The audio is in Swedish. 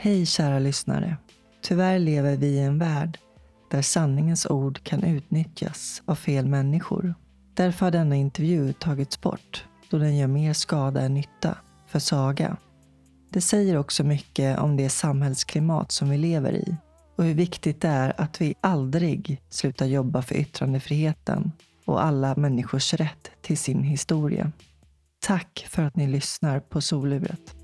Hej kära lyssnare. Tyvärr lever vi i en värld där sanningens ord kan utnyttjas av fel människor. Därför har denna intervju tagits bort då den gör mer skada än nytta för Saga. Det säger också mycket om det samhällsklimat som vi lever i och hur viktigt det är att vi aldrig slutar jobba för yttrandefriheten och alla människors rätt till sin historia. Tack för att ni lyssnar på Soluret.